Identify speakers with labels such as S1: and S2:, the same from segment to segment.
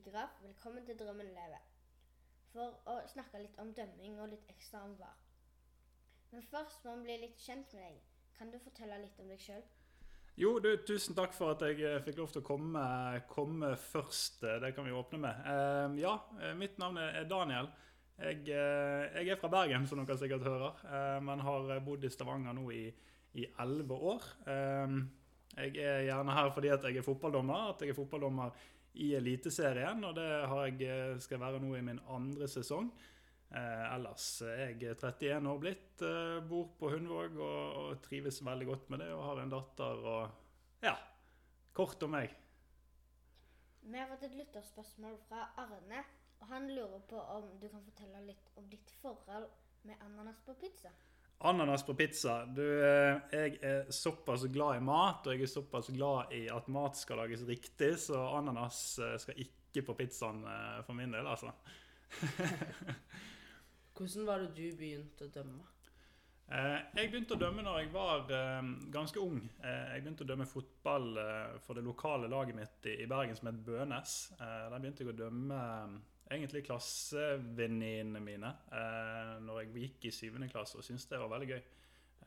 S1: Daniel velkommen til Drømmen lever. For å snakke litt om dømming og litt ekstra om VAR. Men først må vi bli litt kjent med deg. Kan du fortelle litt om deg sjøl?
S2: Jo, du, tusen takk for at jeg eh, fikk lov til å komme, komme først. Eh, Det kan vi åpne med. Eh, ja, mitt navn er Daniel. Jeg, jeg er fra Bergen, som dere sikkert hører, men har bodd i Stavanger nå i elleve år. Jeg er gjerne her fordi at jeg er fotballdommer, at jeg er fotballdommer i Eliteserien, og det jeg, eh, skal jeg være nå i min andre sesong. Eh, ellers er jeg 31 år blitt, eh, bor på Hundvåg og, og trives veldig godt med det. Og har en datter og Ja. Kort om meg.
S1: Vi har fått et lytterspørsmål fra Arne. Og han lurer på om du kan fortelle litt om ditt forhold med ananas på pizza.
S2: Ananas på pizza. Du, eh, jeg er såpass glad i mat, og jeg er såpass glad i at mat skal lages riktig, så ananas eh, skal ikke på pizzaen eh, for min del, altså.
S3: Hvordan var det du begynte å dømme?
S2: Jeg begynte å dømme når jeg var ganske ung. Jeg begynte å dømme fotball for det lokale laget mitt i Bergen som het Bønes. Der begynte jeg å dømme egentlig klassevenninnene mine eh, når jeg gikk i syvende klasse og syntes det var veldig gøy.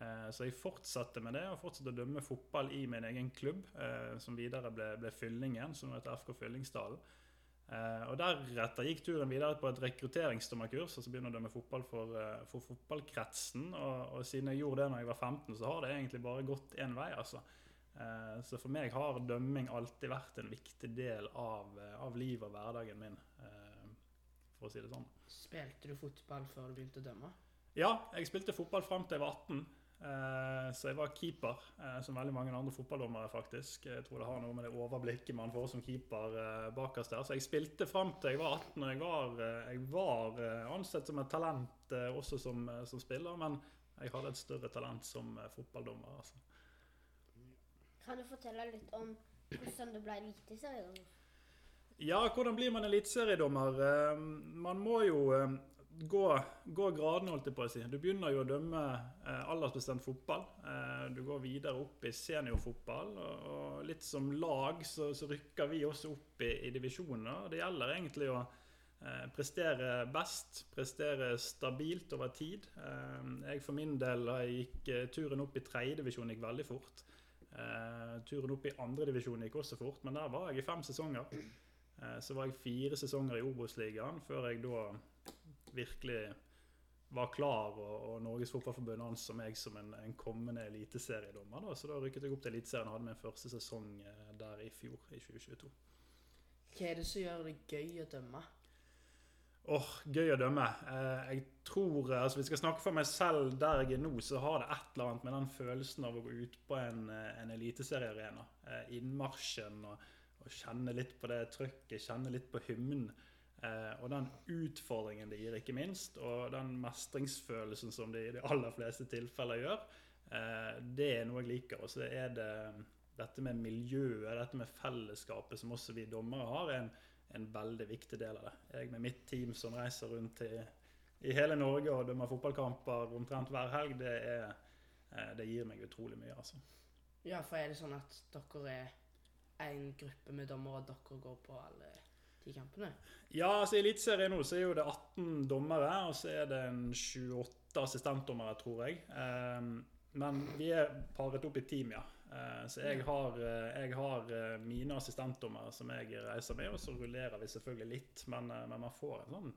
S2: Eh, Så jeg fortsatte med det og fortsatte å dømme fotball i min egen klubb, eh, som videre ble, ble Fyllingen, som heter FK Fyllingsdalen. Eh, og Deretter gikk turen videre på et rekrutteringsdommerkurs, altså begynne å dømme fotball for, eh, for fotballkretsen. Og, og siden jeg gjorde det når jeg var 15, så har det egentlig bare gått én vei. altså. Eh, så for meg har dømming alltid vært en viktig del av, eh, av livet og hverdagen min, for å si det sånn.
S3: Spilte du fotball før du begynte å dømme?
S2: Ja, jeg spilte fotball fram til jeg var 18. Eh, Så jeg var keeper, eh, som veldig mange andre fotballdommere, faktisk. Jeg tror det har noe med det overblikket man får som keeper eh, bakerst der. Så jeg spilte fram til jeg var 18, og jeg var, jeg var ansett som et talent også som, som spiller, men jeg hadde et større talent som fotballdommer. altså.
S1: Kan du fortelle litt om hvordan du ble eliteseriedommer?
S2: Ja, hvordan blir man eliteseriedommer? Eh, Man må jo eh, gå, gå gradene, holdt jeg på å si. Du begynner jo å dømme eh, aldersbestemt fotball. Du går videre opp i seniorfotball. Og litt som lag så, så rykker vi også opp i, i divisjoner. Det gjelder egentlig å prestere best, prestere stabilt over tid. Jeg for min del gikk turen opp i tredjedivisjon gikk veldig fort. Turen opp i andredivisjon gikk også fort, men der var jeg i fem sesonger. Eh, Så var jeg fire sesonger i Obos-ligaen før jeg da virkelig var klar, og, og Norges Fotballforbund anså meg som en, en kommende eliteseriedommer. Da. Så da rykket jeg opp til Eliteserien og hadde min første sesong eh, der i fjor, i 2022.
S3: Hva er det som gjør det gøy å dømme?
S2: Åh, gøy å dømme. Eh, jeg tror, eh, altså Hvis jeg skal snakke for meg selv der jeg er nå, så har det et eller annet med den følelsen av å gå ut på en, en eliteseriearena. Eh, innmarsjen og, og kjenne litt på det trøkket, kjenne litt på hymnen. Eh, og den utfordringen det gir, ikke minst, og den mestringsfølelsen som det i de aller fleste tilfeller gjør, eh, det er noe jeg liker. Og så er det dette med miljøet, dette med fellesskapet som også vi dommere har, er en, en veldig viktig del av det. Jeg med mitt team som reiser rundt i, i hele Norge og dømmer fotballkamper omtrent hver helg, det, er, eh, det gir meg utrolig mye, altså.
S3: Ja, for er det sånn at dere er en gruppe med dommere, dere går på alle de kampene?
S2: Ja, altså i Eliteserien nå så er jo det 18 dommere, og så er det en 28 assistentdommere, tror jeg. Ehm, men vi er paret opp i team, ja. Eh, så jeg har, eh, jeg har eh, mine assistentdommere som jeg reiser med, og så rullerer vi selvfølgelig litt. Men, eh, men man får en sånn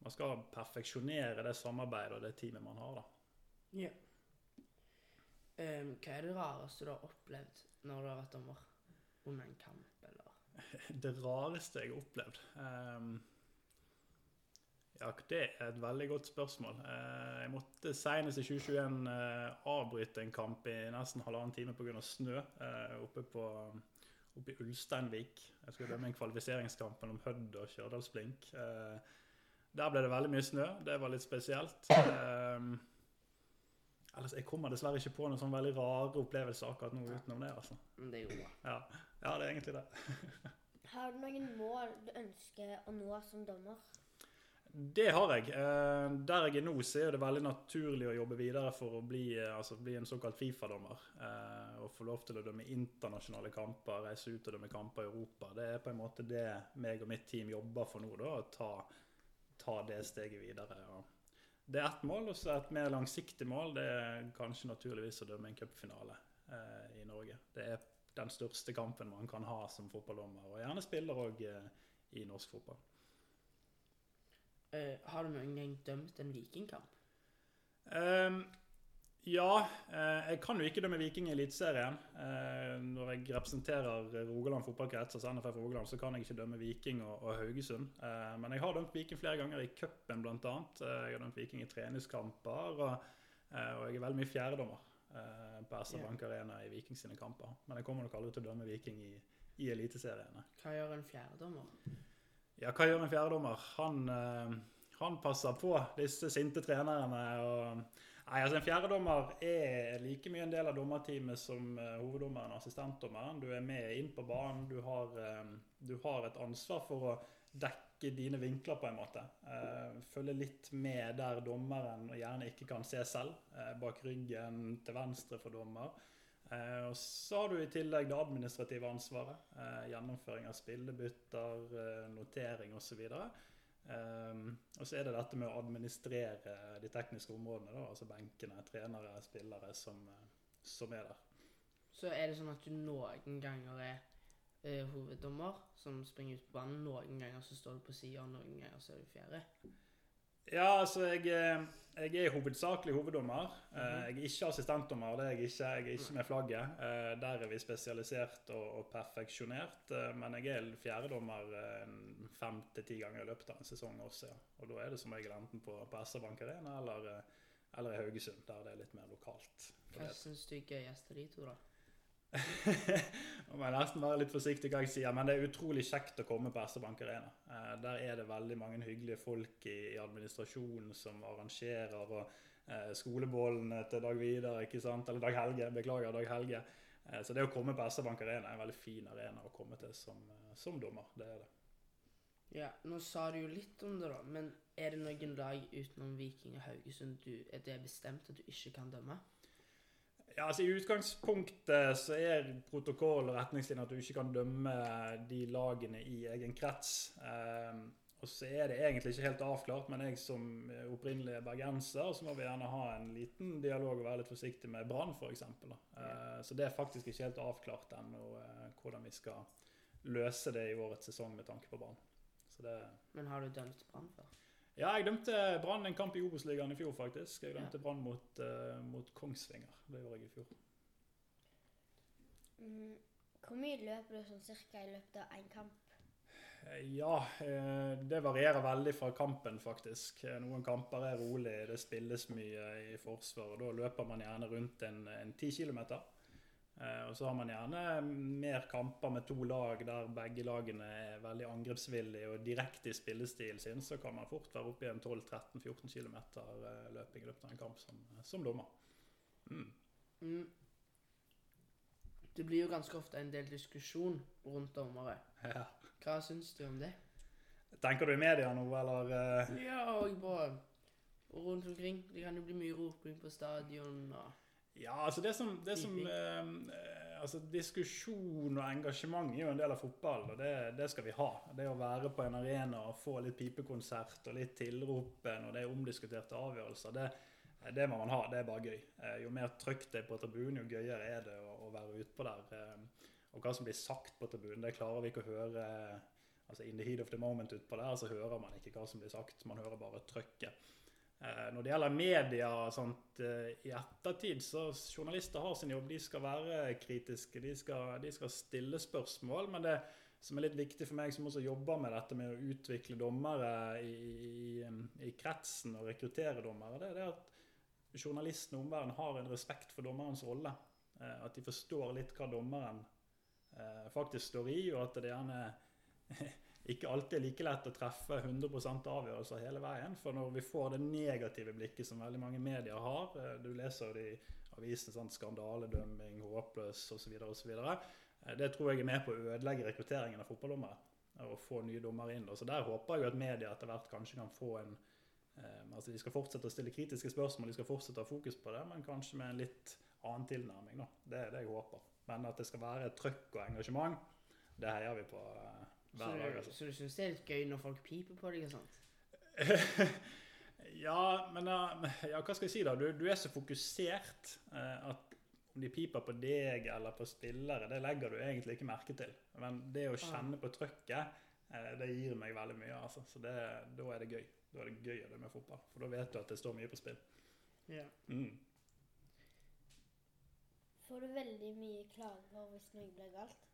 S2: Man skal perfeksjonere det samarbeidet og det teamet man har, da.
S3: Ja. Um, hva er det rareste du har opplevd når du har vært dommer? Under en kamp, eller?
S2: Det rareste jeg har opplevd um, Ja, det er et veldig godt spørsmål. Uh, Jeg måtte senest i 2021 uh, avbryte en kamp i nesten halvannen time pga. snø uh, oppe, på, oppe i Ulsteinvik. Jeg skulle dømme en kvalifiseringskamp mellom Hødd og Kjørdalsblink. Eh, Der ble det veldig mye snø. Det var litt spesielt. Ehm, Ellers, Jeg kommer dessverre ikke på noen sånn veldig rare opplevelser akkurat nå utenom det. altså.
S3: Men det er jo bra.
S2: Ja, ja det er egentlig det.
S1: Har du noen mål du ønsker å nå som dommer?
S2: Det har jeg. Eh, der jeg er nå, så er det veldig naturlig å jobbe videre for å bli, eh, altså, bli en såkalt Fifa-dommer. Eh, og få lov til å dømme internasjonale kamper, reise ut og dømme kamper i Europa. Det er på en måte det meg og mitt team jobber for nå, da, å ta, ta det steget videre. Og det er ett mål, og så et mer langsiktig mål. Det er kanskje naturligvis å dømme en cupfinale eh, i Norge. Det er den største kampen man kan ha som fotballdommer, og gjerne spiller òg eh, i norsk fotball.
S3: Eh, har du noen gang dømt en vikingkamp?
S2: Ehm, ja, eh, jeg kan jo ikke dømme Viking i Eliteserien. Eh, når jeg representerer Rogaland fotballkrets, altså NFF Rogaland, så kan jeg ikke dømme Viking og, og Haugesund. Eh, men jeg har dømt Viking flere ganger i cupen, bl.a. Jeg har dømt Viking i treningskamper, og, og jeg er veldig mye fjerdedommer på SR Bank Arena i Viking sine kamper. Men jeg kommer nok aldri til å dømme Viking i, i eliteseriene.
S3: Hva gjør en fjerdedommer?
S2: Ja, hva gjør en fjerdedommer? Han, han passer på disse sinte trenerne. og Nei, altså En fjerdedommer er like mye en del av dommerteamet som eh, hoveddommeren og assistentdommeren. Du er med inn på banen. Du har, eh, du har et ansvar for å dekke dine vinkler, på en måte. Eh, følge litt med der dommeren gjerne ikke kan se selv. bak ryggen til venstre for dommer. Og så har du i tillegg det administrative ansvaret. Gjennomføring av spillebytter, notering osv. Um, og så er det dette med å administrere de tekniske områdene. Da, altså benkene, trenere, spillere som, eh, som er der.
S3: Så er det sånn at du noen ganger er uh, hoveddommer som springer ut på banen. Noen ganger så står du på sida, noen ganger så er du fjerde.
S2: Ja, altså jeg, eh, jeg er hovedsakelig hoveddommer. Eh, Jeg er ikke assistentdommer. det er Jeg ikke, jeg er ikke med flagget. Eh, Der er vi spesialisert og, og perfeksjonert. Men jeg er fjerdedommer fem til ti ganger i løpet av en sesong også. Ja. Og da er det som regel enten på, på SR Bank Arena eller, eller i Haugesund, der det er litt mer lokalt.
S3: Hva syns du er gøyest av de to, da?
S2: Nå må jeg nesten være litt forsiktig hva jeg sier, men det er utrolig kjekt å komme på SR Bank Arena. Eh, der er det veldig mange hyggelige folk i, administrasjonen som arrangerer, og eh, skolebollene til Dag Vidar, ikke sant? eller Dag Helge, beklager, Dag Helge. Eh, så det å komme på SR Bank Arena er en veldig fin arena å komme til som, som dommer. Det er det.
S3: Ja, Nå sa du jo litt om det, da, men er det noen lag utenom Viking og Haugesund du, er det bestemt at du ikke kan dømme?
S2: Ja, altså I utgangspunktet så er protokoll og retningslinjer at du ikke kan dømme de lagene i egen krets. Eh, og så er det egentlig ikke helt avklart, men jeg som opprinnelig er bergenser, så må vi gjerne ha en liten dialog og være litt forsiktig med Brann f.eks. Eh, så det er faktisk ikke helt avklart ennå eh, hvordan vi skal løse det i årets sesong med tanke på Brann.
S3: Men har du dømt Brann før?
S2: Ja, jeg dømte Brann en kamp i Obos-ligaen i fjor, faktisk. Jeg dømte Brann mot, uh, mot Kongsvinger. Det gjorde jeg i fjor.
S1: Mm, hvor mye løper du sånn cirka i løpet av én kamp?
S2: Eh, Ja, eh, det varierer veldig fra kampen, faktisk. Noen kamper er rolig, det spilles mye i forsvar, og da løper man gjerne rundt en, 10 km. Og så har man gjerne mer kamper med to lag der begge lagene er veldig angrepsvillige og direkte i spillestilen sin, så kan man fort være oppe i en 12-13-14 km løping i løpet av en kamp som, som dommer. Mm.
S3: Mm. Det blir jo ganske ofte en del diskusjon rundt dommere.
S2: Ja.
S3: Hva syns du om det?
S2: Tenker du i media nå, eller? eh?
S3: Ja, og bare rundt omkring. Det kan jo bli mye roping på stadion og
S2: Ja, altså det som, det som eh, altså Diskusjon og engasjement er jo en del av fotball, og det, det skal vi ha. Det å være på en arena og få litt pipekonsert og litt tilrop når det er omdiskuterte avgjørelser, det, det må man ha. Det er bare gøy. Eh, Jo mer trøkk det er på tribunen, jo gøyere er det å, å være utpå der. Eh, Og hva som blir sagt på tribunen, det klarer vi ikke å høre altså in the heat of the moment utpå der, så hører man ikke hva som blir sagt. Man hører bare trøkket. Eh, Når det gjelder media sånt eh, i ettertid, så journalister har sin jobb. De skal være kritiske, de skal, de skal stille spørsmål. Men det som er litt viktig for meg, som også jobber med dette med å utvikle dommere i, i, i kretsen og rekruttere dommere, det er at journalisten og omverdenen har en respekt for dommerens rolle. Eh, At de forstår litt hva dommeren faktisk står i, og at det gjerne ikke alltid er like lett å treffe 100% avgjørelser hele veien. For når vi får det negative blikket som veldig mange medier har eh, Du leser jo det i avisene, sånn skandaledømming, håpløs osv. osv. Det tror jeg er med på å ødelegge rekrutteringen av fotballdommere. og få nye dommere inn. Så der håper jeg jo at media etter hvert kanskje kan få en eh, Altså de skal fortsette å stille kritiske spørsmål, de skal fortsette å ha fokus på det, men kanskje med en litt annen tilnærming. da. Det er det jeg håper. Men at det skal være trøkk og engasjement, det heier vi på eh,
S3: Så
S2: hver dag.
S3: du,
S2: altså.
S3: så du syns det er litt gøy når folk piper på deg og sånt?
S2: ja, men eh, ja, hva skal jeg si da? Du, du er så fokusert eh, at om de piper på deg eller på spillere, det legger du egentlig ikke merke til. Men det å kjenne på trøkket, eh, det gir meg veldig mye. altså. Så det, da er det gøy. Da er det gøy å drive med fotball. For da vet du at det står mye på spill.
S3: Ja.
S2: Mm.
S1: Får du veldig mye klager hvis noe blir galt?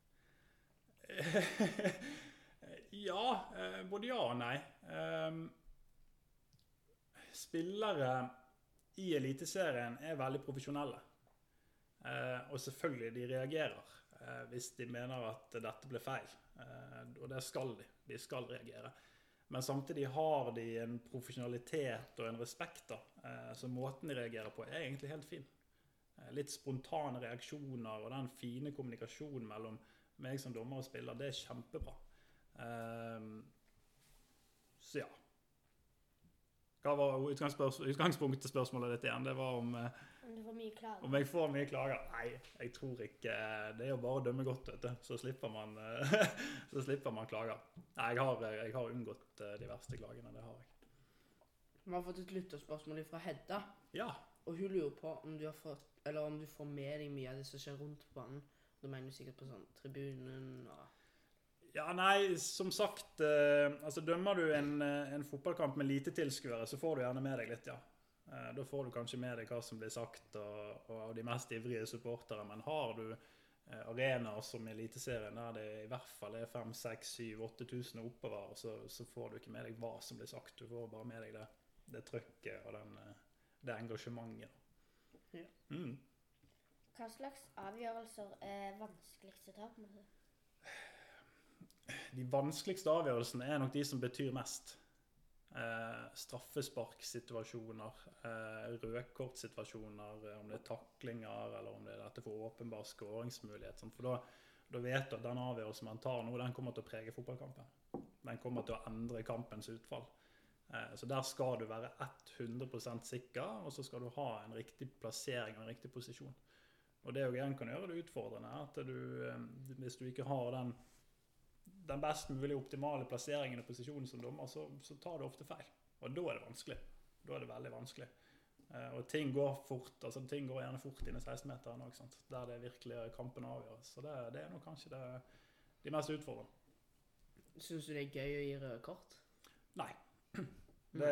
S2: ja, eh, både ja og nei. Ehm, spillere i Eliteserien er veldig profesjonelle. Eh, og selvfølgelig, de reagerer eh, hvis de mener at dette ble feil. Eh, og det skal de. De skal reagere. Men samtidig har de en profesjonalitet og en respekt. da, eh, Så måten de reagerer på, er egentlig helt fin. Eh, Litt spontane reaksjoner og den fine kommunikasjonen mellom meg som dommer og spiller, det er kjempebra. Ehm, så ja. Hva var utgangspunktet til spørsmålet ditt igjen? Det var om, eh,
S1: Om
S2: jeg får mye klager. Nei, jeg tror ikke Det er jo bare å dømme godt, vet du. Så slipper man, eh, så slipper man klager. Nei, jeg har, jeg har unngått eh, de verste klagene. Det har jeg.
S3: Vi har fått et lytterspørsmål fra Hedda,
S2: Ja.
S3: og hun lurer på om du, har fått, eller om du får med deg mye av det som skjer rundt banen. Da mener du sikkert på sånn tribunen og
S2: Ja, nei, som sagt eh, altså Dømmer du en, eh, en fotballkamp med lite tilskuere, så får du gjerne med deg litt, ja. Eh, da får du kanskje med deg hva som blir sagt og, og de mest ivrige supportere. Men har du eh, arenaer som Eliteserien der det i hvert fall er 5 6 7 8000 og oppover, så, så får du ikke med deg hva som blir sagt. Du får bare med deg det, det trøkket og den, eh, det engasjementet.
S3: Ja.
S2: Mm.
S1: Hva slags avgjørelser er vanskeligst å ta? på en måte?
S2: De vanskeligste avgjørelsene er nok de som betyr mest. Eh, straffesparksituasjoner, eh, rødkortsituasjoner, eh, om det er taklinger eller om det er dette for åpenbar skåringsmulighet. Sånn. For da, da vet du at den avgjørelsen man tar nå, den kommer til å prege fotballkampen. Den kommer til å endre kampens utfall. Eh, så der skal du være 100% sikker, og så skal du ha en riktig plassering og en riktig posisjon. Og det igjen kan gjøre det utfordrende. at du, eh, Hvis du ikke har den den best mulig optimale plasseringen og posisjonen som dommer, så, så tar du ofte feil. Og da er det vanskelig. Da er det veldig vanskelig. Eh, og ting går fort. altså Ting går gjerne fort inn i 16-meteren òg, der det virkelig kampen avgjøres. Så det, det er nok kanskje det, de mest utfordrende.
S3: Syns du det er gøy å gi røde kort?
S2: Nei. Det,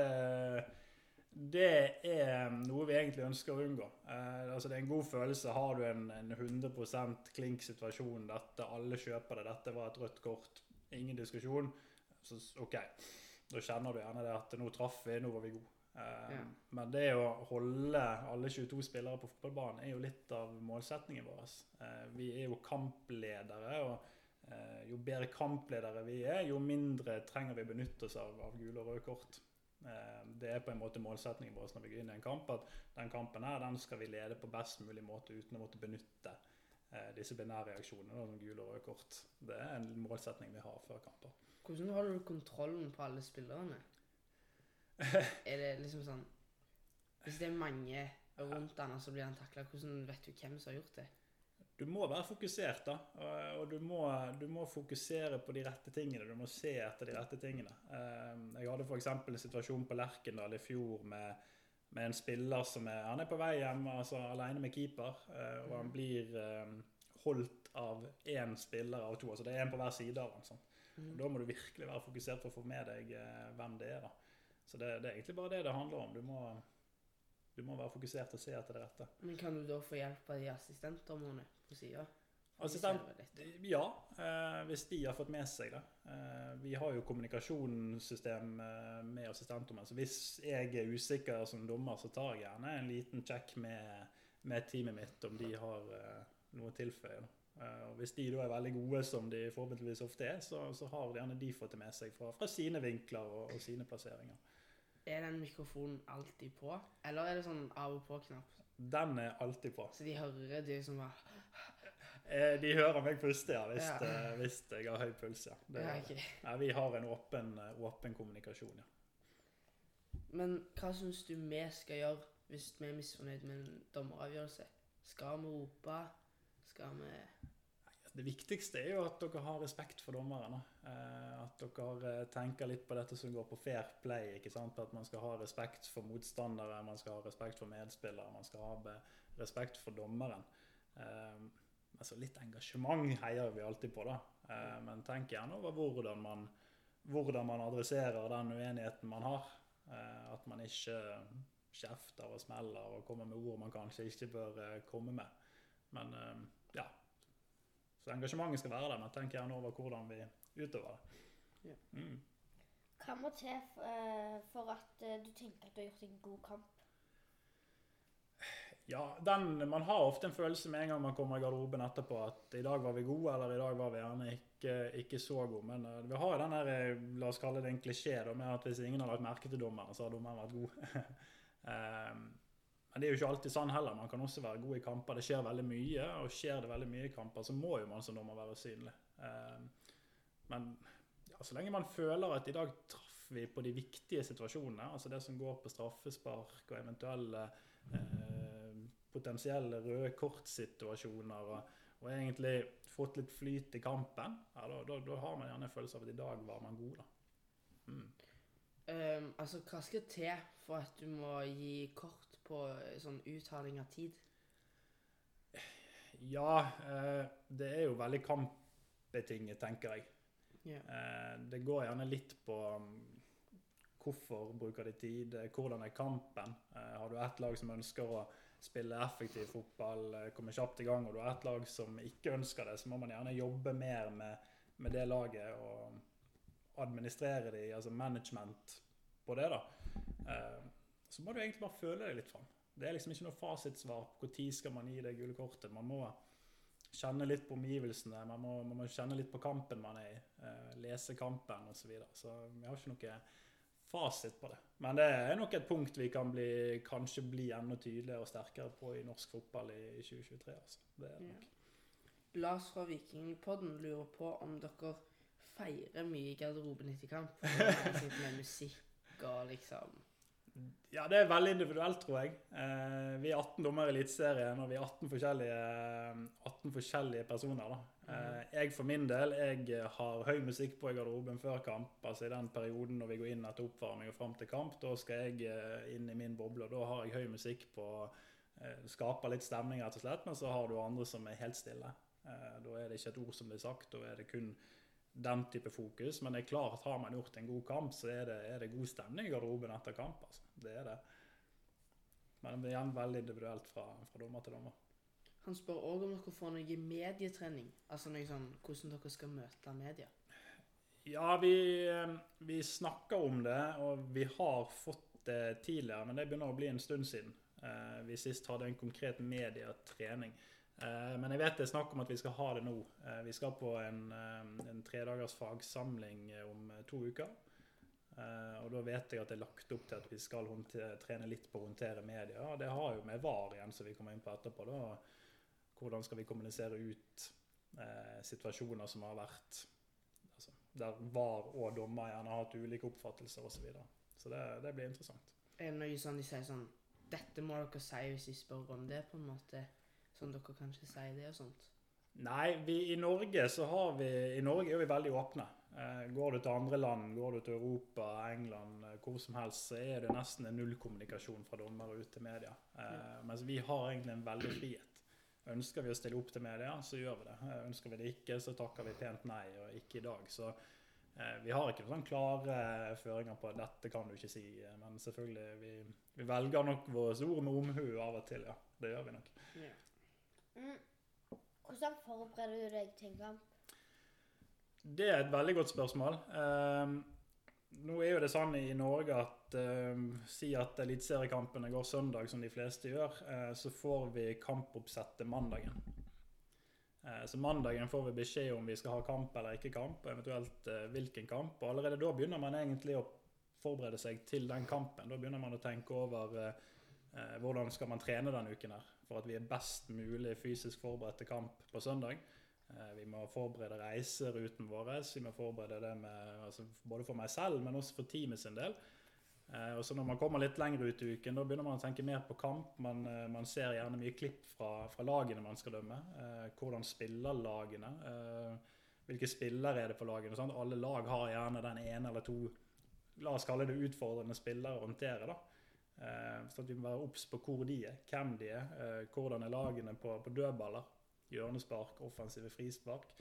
S2: det er noe vi egentlig ønsker å unngå. Eh, altså Det er en god følelse. Har du en, en 100% klink situasjon, dette, alle kjøper det, dette var et rødt kort, ingen diskusjon, så OK. Da kjenner du gjerne det at nå traff vi, nå var vi gode. Eh,
S3: Ja.
S2: Men det å holde alle 22 spillere på fotballbanen er jo litt av målsetningen vår. Eh, vi er jo kampledere. og eh, Jo bedre kampledere vi er, jo mindre trenger vi benytte oss av, av gule og røde kort. Eh, Det er på en måte målsetningen vår når vi går inn i en kamp, at den kampen her, den skal vi lede på best mulig måte uten å måtte benytte disse disiplinærreaksjonene, da, som gule og rød kort. Det er en målsetning vi har før kamper.
S3: Hvordan holder du kontrollen på alle spillerne? Er det liksom sånn Hvis det er mange rundt han, og så blir han takla, hvordan vet du hvem som har gjort det?
S2: Du må være fokusert, da. Og og du må, du må fokusere på de rette tingene. Du må se etter de rette tingene. Eh, Jeg hadde f.eks. en situasjon på Lerkendal i fjor med, med en spiller som er, han er på vei hjem altså alene med keeper, eh, og han blir eh, holdt av én spiller av to. altså Det er én på hver side av. Sånn. Og Da må du virkelig være fokusert for å få med deg eh, hvem det er. da. Så det, det er egentlig bare det det handler om. Du må, du må være fokusert og se etter det rette.
S3: Men kan du da få hjelp av de assistentdommerne på sida?
S2: Assistent, ja, eh, hvis de har fått med seg det. Eh, vi har jo kommunikasjonssystem eh, med assistentdommer, så hvis jeg er usikker som dommer, så tar jeg gjerne en liten sjekk med, med teamet mitt om de har noe å tilføye. Og hvis de da er veldig gode, som de forhåpentligvis ofte er, så, så har gjerne de fått det med seg fra, fra sine vinkler og, og sine plasseringer.
S3: Er den mikrofonen alltid på, eller er det sånn av og på-knapp?
S2: Den er alltid på.
S3: Så de hører de som bare
S2: Eh, De hører meg puste, ja, hvis,
S3: Ja.
S2: eh, hvis jeg har høy puls. Ja. Det,
S3: Ja, ok.
S2: Nei, vi har en åpen, eh, åpen kommunikasjon, ja.
S3: Men hva syns du vi skal gjøre hvis vi er misfornøyd med en dommeravgjørelse? Skal vi rope? Skal vi
S2: Det viktigste er jo at dere har respekt for dommeren. Eh, At dere eh, tenker litt på dette som går på fair play. ikke sant? At man skal ha respekt for motstandere, man skal ha respekt for medspillere, man skal ha respekt for dommeren. Eh, Altså litt engasjement heier vi alltid på, da. Men tenk gjerne over hvordan man, hvordan man adresserer den uenigheten man har. At man ikke kjefter og smeller og kommer med ord man kanskje ikke bør komme med. Men ja, så engasjementet skal være der, men tenk gjerne over hvordan vi utøver det.
S3: Ja.
S2: Mm.
S1: Hva må til eh, for at eh, du tenker at du har gjort en god kamp?
S2: Ja, den, Man har ofte en følelse med en gang man kommer i garderoben etterpå at i dag var vi gode, eller i dag var vi gjerne ikke, ikke så gode. Men uh, vi har jo den der, eh, la oss kalle det en klisjé, da, med at hvis ingen har lagt merke til dommeren, så har dommeren vært god. Ehm, men det er jo ikke alltid sånn heller. Man kan også være god i kamper. Det skjer veldig mye, og skjer det veldig mye i kamper, så må jo man som dommer være synlig. Ehm, men ja, så lenge man føler at i dag traff vi på de viktige situasjonene, altså det som går på straffespark og eventuelle eh, potensielle røde kortsituasjoner, og, og egentlig fått litt flyt i kampen, ja, da, da, da har man gjerne en følelse av at i dag var man god. da. Mm.
S3: Um, Altså, hva skal til for at du må gi kort på eh, sånn uttaling av tid?
S2: Ja, eh, det er jo veldig kampbetinget, tenker jeg.
S3: Yeah.
S2: Eh, det går gjerne litt på um, hvorfor bruker de tid, eh, hvordan er kampen. Har du ett lag som ønsker å spille effektiv fotball, komme kjapt i gang, og du har ett lag som ikke ønsker det, så må man gjerne jobbe mer med, med det laget og administrere de, altså management på det. da. Så må du egentlig bare føle deg litt fram. Det er liksom ikke noe fasitsvar på når skal man gi det gule kortet. Man må kjenne litt på omgivelsene, man må, man må kjenne litt på kampen man er i. Eh, lese kampen osv. Så, videre. så vi har ikke noe fasit på det. Men det er nok et punkt vi kan bli, kanskje bli enda tydeligere og sterkere på i norsk fotball i, i 2023. Altså. Det er det
S3: Ja.
S2: nok.
S3: Lars fra Vikingpodden lurer på om dere feirer mye i garderoben etter kamp. Med musikk og liksom
S2: Ja, det er veldig individuelt, tror jeg. Eh, vi er 18 dommere i Eliteserien, og vi er 18 forskjellige, 18 forskjellige personer. da. Eh, jeg for min del jeg har høy musikk på i garderoben før kamp. altså I den perioden når vi går inn etter oppvarming og fram til kamp, da skal jeg eh, inn i min boble. og Da har jeg høy musikk på eh, Skaper litt stemning, rett og slett. Men så har du andre som er helt stille. Eh, da er det ikke et ord som blir sagt, da er det kun den type fokus. Men det er klart, har man gjort en god kamp, så er det, er det god stemning i garderoben etter kamp. altså. Det er det. Men det blir igjen veldig individuelt fra, fra dommer til dommer.
S3: Han spør òg om dere får noe medietrening. Altså noe sånn hvordan dere skal møte media.
S2: Ja, vi, eh, vi snakker om det, og vi har fått det tidligere, men det begynner å bli en stund siden. Eh, vi sist hadde en konkret medietrening. Eh, men jeg vet det er snakk om at vi skal ha det nå. Vi skal på en, en tredagers fagsamling om to uker. Eh, og da vet jeg at det er lagt opp til at vi skal trene litt på å håndtere media. Og det har jo med VAR igjen, som vi kommer inn på etterpå. da. Hvordan skal vi kommunisere ut eh, situasjoner som har vært altså, Der VAR og dommer gjerne har hatt ulike oppfattelser osv. Så, videre. så det, det blir interessant.
S3: Er det noe sånn de sier sånn Dette må dere si hvis de spør om det, på en måte. Sånn dere kanskje sier det og sånt.
S2: Nei, vi, i Norge så har vi I Norge er vi veldig åpne. Eh, går du til andre land, går du til Europa, England, eh, hvor som helst, så er det nesten en nullkommunikasjon fra dommere ut til media. Eh, Mens vi har egentlig en veldig frihet. Ønsker vi å stille opp til media, så gjør vi det. Ønsker vi det ikke, så takker vi pent nei, og ikke i dag. Så eh, vi har ikke noen sånn klare føringer på at dette kan du ikke si. Men selvfølgelig, vi, vi velger nok våre ord med omhu av og til, ja. Det gjør vi nok.
S3: Ja.
S1: Mm. Hvordan forbereder du deg til en kamp?
S2: Det er et veldig godt spørsmål. Ehm, nå er jo det sånn i Norge at ehm, Si at eliteseriekampene går søndag, som de fleste gjør. eh, så får vi kampoppsettet mandagen. Eh, så mandagen får vi beskjed om vi skal ha kamp eller ikke kamp, og eventuelt eh, hvilken kamp. Og allerede da begynner man egentlig å forberede seg til den kampen. Da begynner man å tenke over hvordan skal man trene denne uken her for at vi er best mulig fysisk forberedt til kamp på søndag? Eh, vi må forberede reiseruten vår. Vi må forberede det med, altså både for meg selv, men også for teamet sin del. Eh, og så Når man kommer litt lenger ut i uken, da begynner man å tenke mer på kamp. Man, eh, man ser gjerne mye klipp fra, fra lagene man skal dømme. Hvordan spiller lagene? Hvilke spillere er det på lagene? Sant? Alle lag har gjerne den ene eller to la oss kalle det utfordrende spillere å håndtere. da. Så at vi må være obs på hvor de er, hvem de er, hvordan er lagene på, på dødballer. Hjørnespark, offensive frispark.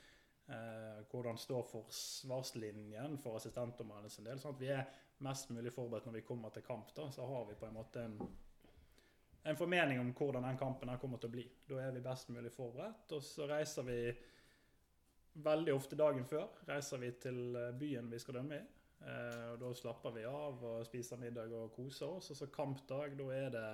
S2: Eh, hvordan står forsvarslinjen for assistentdommerne sin del. sånn at vi er mest mulig forberedt når vi kommer til kamp. da, Så har vi på en måte en, en formening om hvordan den kampen her kommer til å bli. Da er vi best mulig forberedt. Og så reiser vi veldig ofte dagen før reiser vi til eh, byen vi skal dømme i. Eh, og Da slapper vi av og spiser middag og koser oss. Og så kampdag, da er det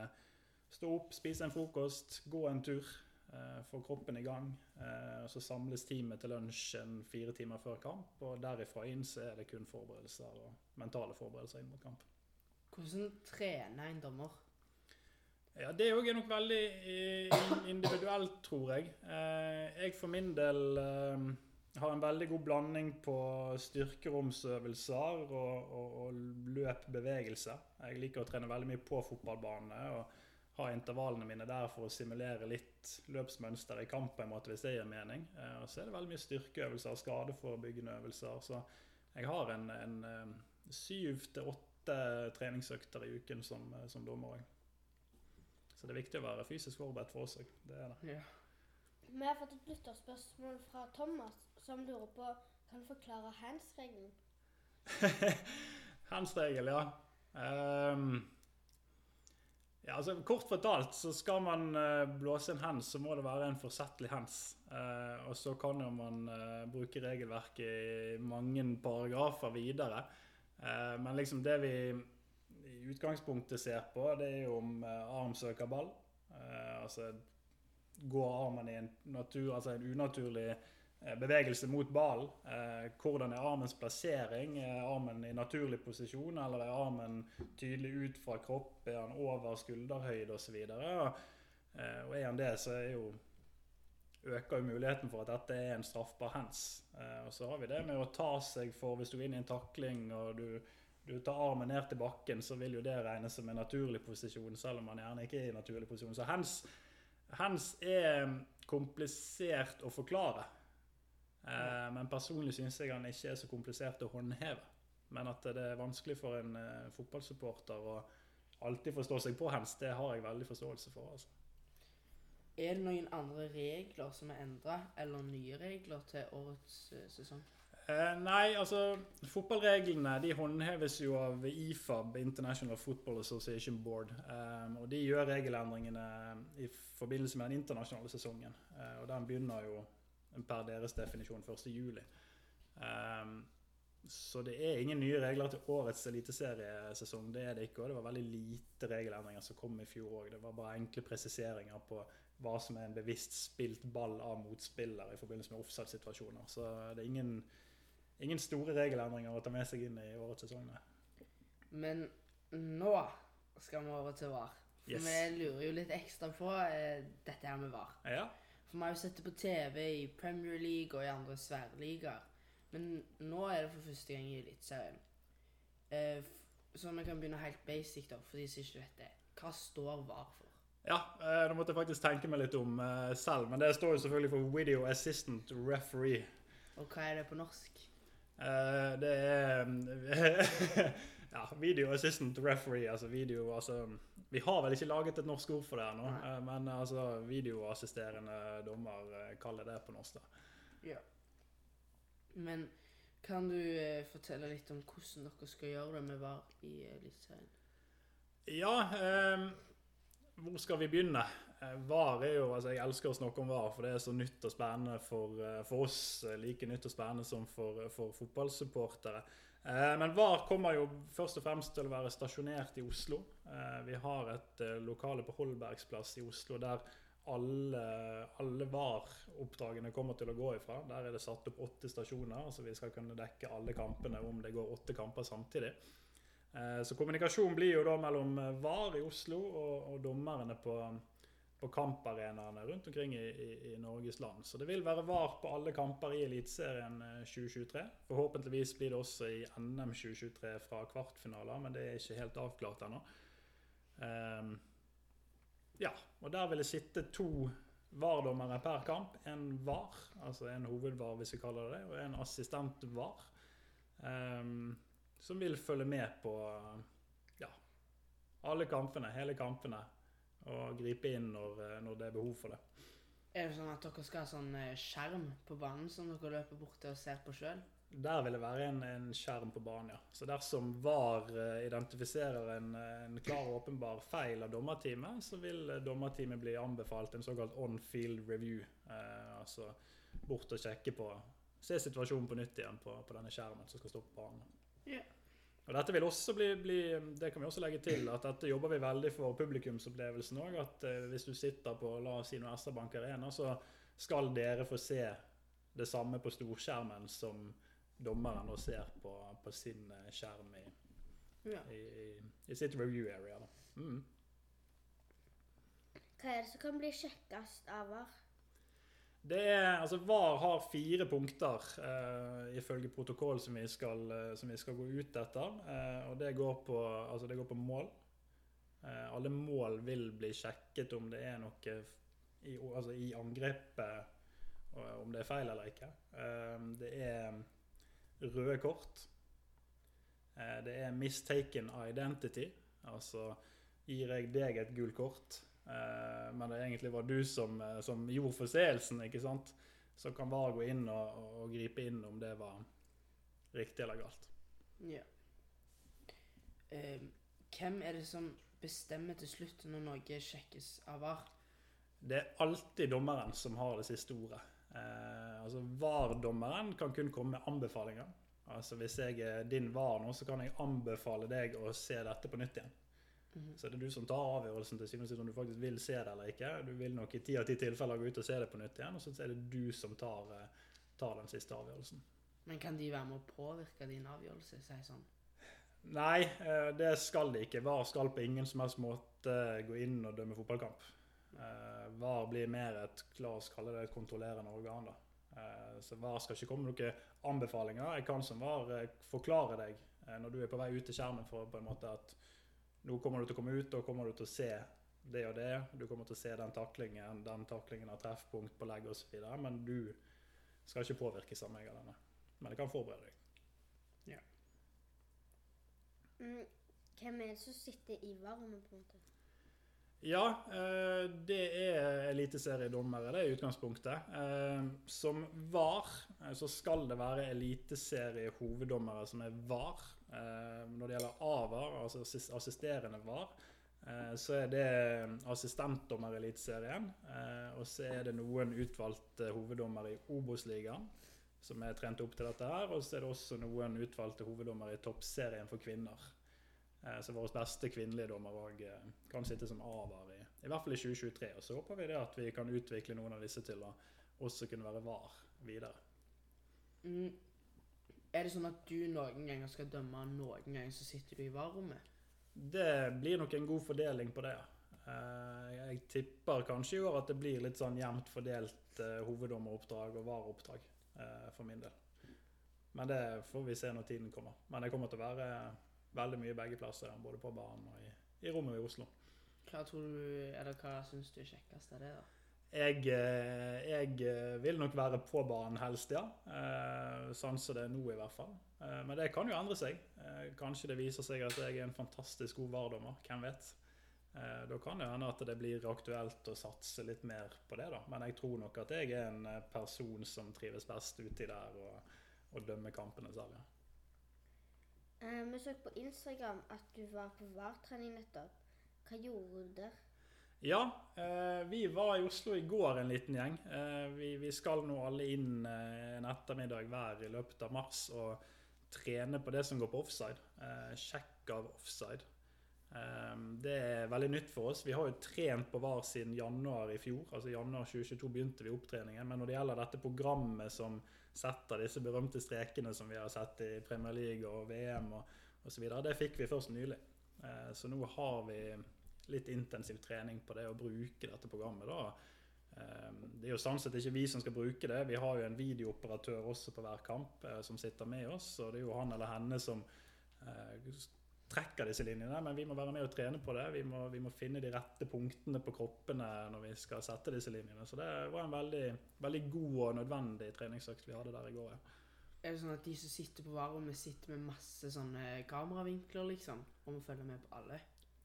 S2: stå opp, spise en frokost, gå en tur. Eh, Få kroppen i gang. eh, Så samles teamet til lunsj en fire timer før kamp. Og derifra inn så er det kun forberedelser og mentale forberedelser inn mot kamp.
S3: Hvordan trener en dommer?
S2: Ja, Det òg er nok veldig individuelt, tror jeg. Eh, Jeg for min del har en veldig god blanding på styrkeromsøvelser og, og, og løp-bevegelse. Jeg liker å trene veldig mye på fotballbane og ha intervallene mine der for å simulere litt løpsmønster i kamp, på en måte, hvis det gir mening. Eh, Og så er det veldig mye styrkeøvelser, skadeforebyggende øvelser. Så jeg har en, en eh, syv til åtte treningsøkter i uken som, eh, som dommer òg. Så det er viktig å være fysisk forberedt for oss òg. Det er det.
S3: Ja.
S1: Vi har fått et lytterspørsmål fra Thomas, som lurer på kan du forklare hands-regelen.
S2: Hands-regel, ja. Ehm, ja, altså Kort fortalt så skal man eh, blåse en hands, så må det være en forsettlig hands. Eh, og så kan jo man eh, bruke regelverket i mange paragrafer videre. Men liksom det vi i utgangspunktet ser på, det er jo om arm søker ball. Altså går armen i en, natur, altså en unaturlig bevegelse mot ballen. Eh, hvordan er armens plassering? Er armen i naturlig posisjon, eller er armen tydelig ut fra kropp? Er han over skulderhøyde osv.? Eh, og er han det, så er jo øker jo muligheten for at dette er en straffbar hands. Eh, og så har vi det med å ta seg for Hvis du er inne i en takling og du, du tar armen ned til bakken, så vil jo det regnes som en naturlig posisjon, selv om man gjerne ikke er i naturlig posisjon. Så hands, hands er komplisert å forklare. Eh, men personlig syns jeg han ikke er så komplisert å håndheve. Men at det er vanskelig for en eh, fotballsupporter å alltid forstå seg på hens, det har jeg veldig forståelse for. altså.
S3: Er det noen andre regler som er endra, eller nye regler til årets eh, sesong?
S2: Eh, nei, altså Fotballreglene de håndheves jo av IFAB, International Football Association Board. Eh, og De gjør regelendringene i forbindelse med den internasjonale sesongen. Eh, og Den begynner jo per deres definisjon 1.7. Um, så det er ingen nye regler til årets eliteseriesesong. Det er det ikke. Og det var veldig lite regelendringer som kom i fjor òg. Det var bare enkle presiseringer på hva som er en bevisst spilt ball av motspiller i forbindelse med offside-situasjoner. Så det er ingen, ingen store regelendringer å ta med seg inn i årets sesong.
S3: Men nå skal vi over til VAR. For
S2: Yes.
S3: vi lurer jo litt ekstra på eh, dette her med VAR.
S2: Ja,
S3: For vi har jo sett det på TV i Premier League og i andre svære Men nå er det for første gang i Eliteserien. Eh, så vi kan begynne helt basic, da, for de som ikke vet det. Hva står VAR for?
S2: ja eh, nå måtte jeg faktisk tenke meg litt om eh, selv. Men det står jo selvfølgelig for Video Assistant Referee.
S3: Og hva er det på norsk?
S2: Eh, det er ja, Video Assistant Referee, altså video altså, Vi har vel ikke laget et norsk ord for det ennå, eh, men altså videoassisterende dommer eh, kaller det på norsk. da.
S3: Ja. Men kan du eh, fortelle litt om hvordan dere skal gjøre det med VAR i Eliteserien?
S2: Ja, eh, hvor skal vi begynne? Eh, VAR er jo, altså Jeg elsker å snakke om VAR, for det er så nytt og spennende for, eh, for oss. eh, Like nytt og spennende som for, for fotballsupportere. Eh, men VAR kommer jo først og fremst til å være stasjonert i Oslo. Eh, vi har et eh, lokale på Holbergsplass i Oslo der alle, alle VAR-oppdragene kommer til å gå ifra. Der er det satt opp åtte stasjoner, så vi skal kunne dekke alle kampene om det går åtte kamper samtidig. Så kommunikasjon blir jo da mellom VAR i Oslo og, og dommerne på, på kamparenaene rundt omkring i, i, i Norges land. Så det vil være VAR på alle kamper i Eliteserien eh, 2023. Forhåpentligvis blir det også i NM 2023 fra kvartfinaler, men det er ikke helt avklart ennå. Um, ja, og der vil det sitte to VAR-dommere per kamp. En VAR, altså en hovedVAR hvis vi kaller det det, og en assistent-VAR. um, som vil følge med på ja, alle kampene, hele kampene, og gripe inn når, eh, når det er behov for det.
S3: Er det sånn at dere skal ha sånn eh, skjerm på banen som dere løper bort til og ser på sjøl?
S2: Der vil det være en, en skjerm på banen, ja. Så dersom VAR eh, identifiserer en, en klar og åpenbar feil av dommerteamet, så vil dommerteamet bli anbefalt en såkalt on-field review. Eh, altså bort og sjekke på Se situasjonen på nytt igjen på, på denne skjermen som skal stå på banen.
S3: Ja.
S2: Og dette vil også bli, bli Det kan vi også legge til, at dette jobber vi veldig for publikumsopplevelsen òg. At eh, hvis du sitter på la oss si noe SR-Bank Arena, så skal dere få se det samme på storskjermen som dommeren nå ser på, på sin eh, skjerm i,
S3: Ja.
S2: i, i, i sitt review area. Da. Mm.
S1: Hva er det som kan bli kjekkest av VAR?
S2: Det er, altså VAR har fire punkter uh, ifølge protokoll som vi, skal, uh, som vi skal gå ut etter. Uh, og det går på, altså det går på mål. Alle mål vil bli sjekket om det er noe i, altså i angrepet om det er feil eller ikke. Det er røde kort. Det er mistaken identity. Altså gir jeg deg et gult kort, men det egentlig var du som, eh, som gjorde forseelsen, ikke sant? Så kan VAR gå inn og, og gripe inn om det var riktig eller galt.
S3: ja. Uh, hvem er det som bestemmer til slutt når noe sjekkes av VAR?
S2: Det er alltid dommeren som har det siste ordet. Uh, altså VAR-dommeren kan kun komme med anbefalinger. Altså Hvis jeg er din VAR nå, så kan jeg anbefale deg å se dette på nytt igjen.
S3: Mhm.
S2: Så det er du som tar avgjørelsen til syvende og sist om du faktisk vil se det eller ikke. Du vil nok i ti av ti tilfeller gå ut og se det på nytt igjen, og så er det du som tar, eh, tar den siste avgjørelsen.
S3: Men kan de være med å påvirke din avgjørelse? Si sånn.
S2: Nei, eh, det skal de ikke. VAR skal på ingen som helst måte gå inn og dømme fotballkamp. Eh, VAR blir mer et la oss kalle det et kontrollerende organ. da. Så VAR skal ikke komme med noen anbefalinger. Jeg kan som VAR forklare deg når du er på vei ut til skjermen for på en måte at nå kommer du til å komme ut, og kommer du til å se det og det. Du kommer til å se den taklingen, den taklingen har treffpunkt på legg osv. Men du skal ikke påvirkes av meg eller denne. Men det kan forberede deg.
S1: Mm, hvem er det som sitter i VAR-rommet, på en måte?
S2: Ja, eh, det er eliteseriedommere, det er utgangspunktet. Eh, Som VAR eh, så skal det være eliteseriehoveddommere som er VAR. Eh, Når det gjelder AVAR, altså assisterende VAR, eh, så er det assistentdommer i Eliteserien. eh, Og så er det noen utvalgte hoveddommere i Obos-ligaen som er trent opp til dette her. Og så er det også noen utvalgte hoveddommere i toppserien for kvinner. Eh, Så vår beste kvinnelige dommer òg kan sitte som AVAR i, i hvert fall i 2023. Og så håper vi det at vi kan utvikle noen av disse til å også kunne være VAR videre.
S3: Mm. Er det sånn at du noen ganger skal dømme, noen ganger så sitter du i VAR-rommet?
S2: Det blir nok en god fordeling på det. ja. Jeg tipper kanskje i år at det blir litt sånn jevnt fordelt eh, hoveddommeroppdrag og VAR-oppdrag eh, for min del. Men det får vi se når tiden kommer. Men det kommer til å være veldig mye begge plasser, både på banen og i, i rommet i Oslo.
S3: Hva tror du, eller hva syns du er kjekkest av det, da?
S2: Jeg, eh, jeg eh, vil nok være på banen helst, ja. Eh, Sånn som det er nå, i hvert fall. Men det kan jo endre seg. Kanskje det viser seg at jeg er en fantastisk god VAR-dommer. Hvem vet? Da kan det hende at det blir aktuelt å satse litt mer på det, da. Men jeg tror nok at jeg er en person som trives best uti der og, og dømmer kampene selv, ja.
S1: Vi så på Instagram at du var på VAR-trening nettopp. Hva gjorde du der?
S2: Ja, eh, vi var i Oslo i går en liten gjeng. Eh, vi, skal nå alle inn eh, en ettermiddag hver i løpet av mars og trene på det som går på offside. Sjekk av offside. Det er veldig nytt for oss. Vi har jo trent på VAR siden januar i fjor. altså januar 2022 begynte vi opptreningen. Men når det gjelder dette programmet som setter disse berømte strekene som vi har sett i Premier League og VM og, osv. Det fikk vi først nylig. Så nå har vi litt intensiv trening på det å bruke dette programmet. da. Eh, Det er jo sånn sett ikke vi som skal bruke det. Vi har jo en videooperatør også på hver kamp eh, som sitter med oss. Og det er jo han eller henne som eh, trekker disse linjene. Men vi må være med og trene på det. Vi må, vi må finne de rette punktene på kroppene når vi skal sette disse linjene. Så det var en veldig, veldig god og nødvendig treningsøkt vi hadde der i går. ja.
S3: Er det sånn at de som sitter på varerommet, sitter med masse sånne kameravinkler, liksom? Og må følge med på alle?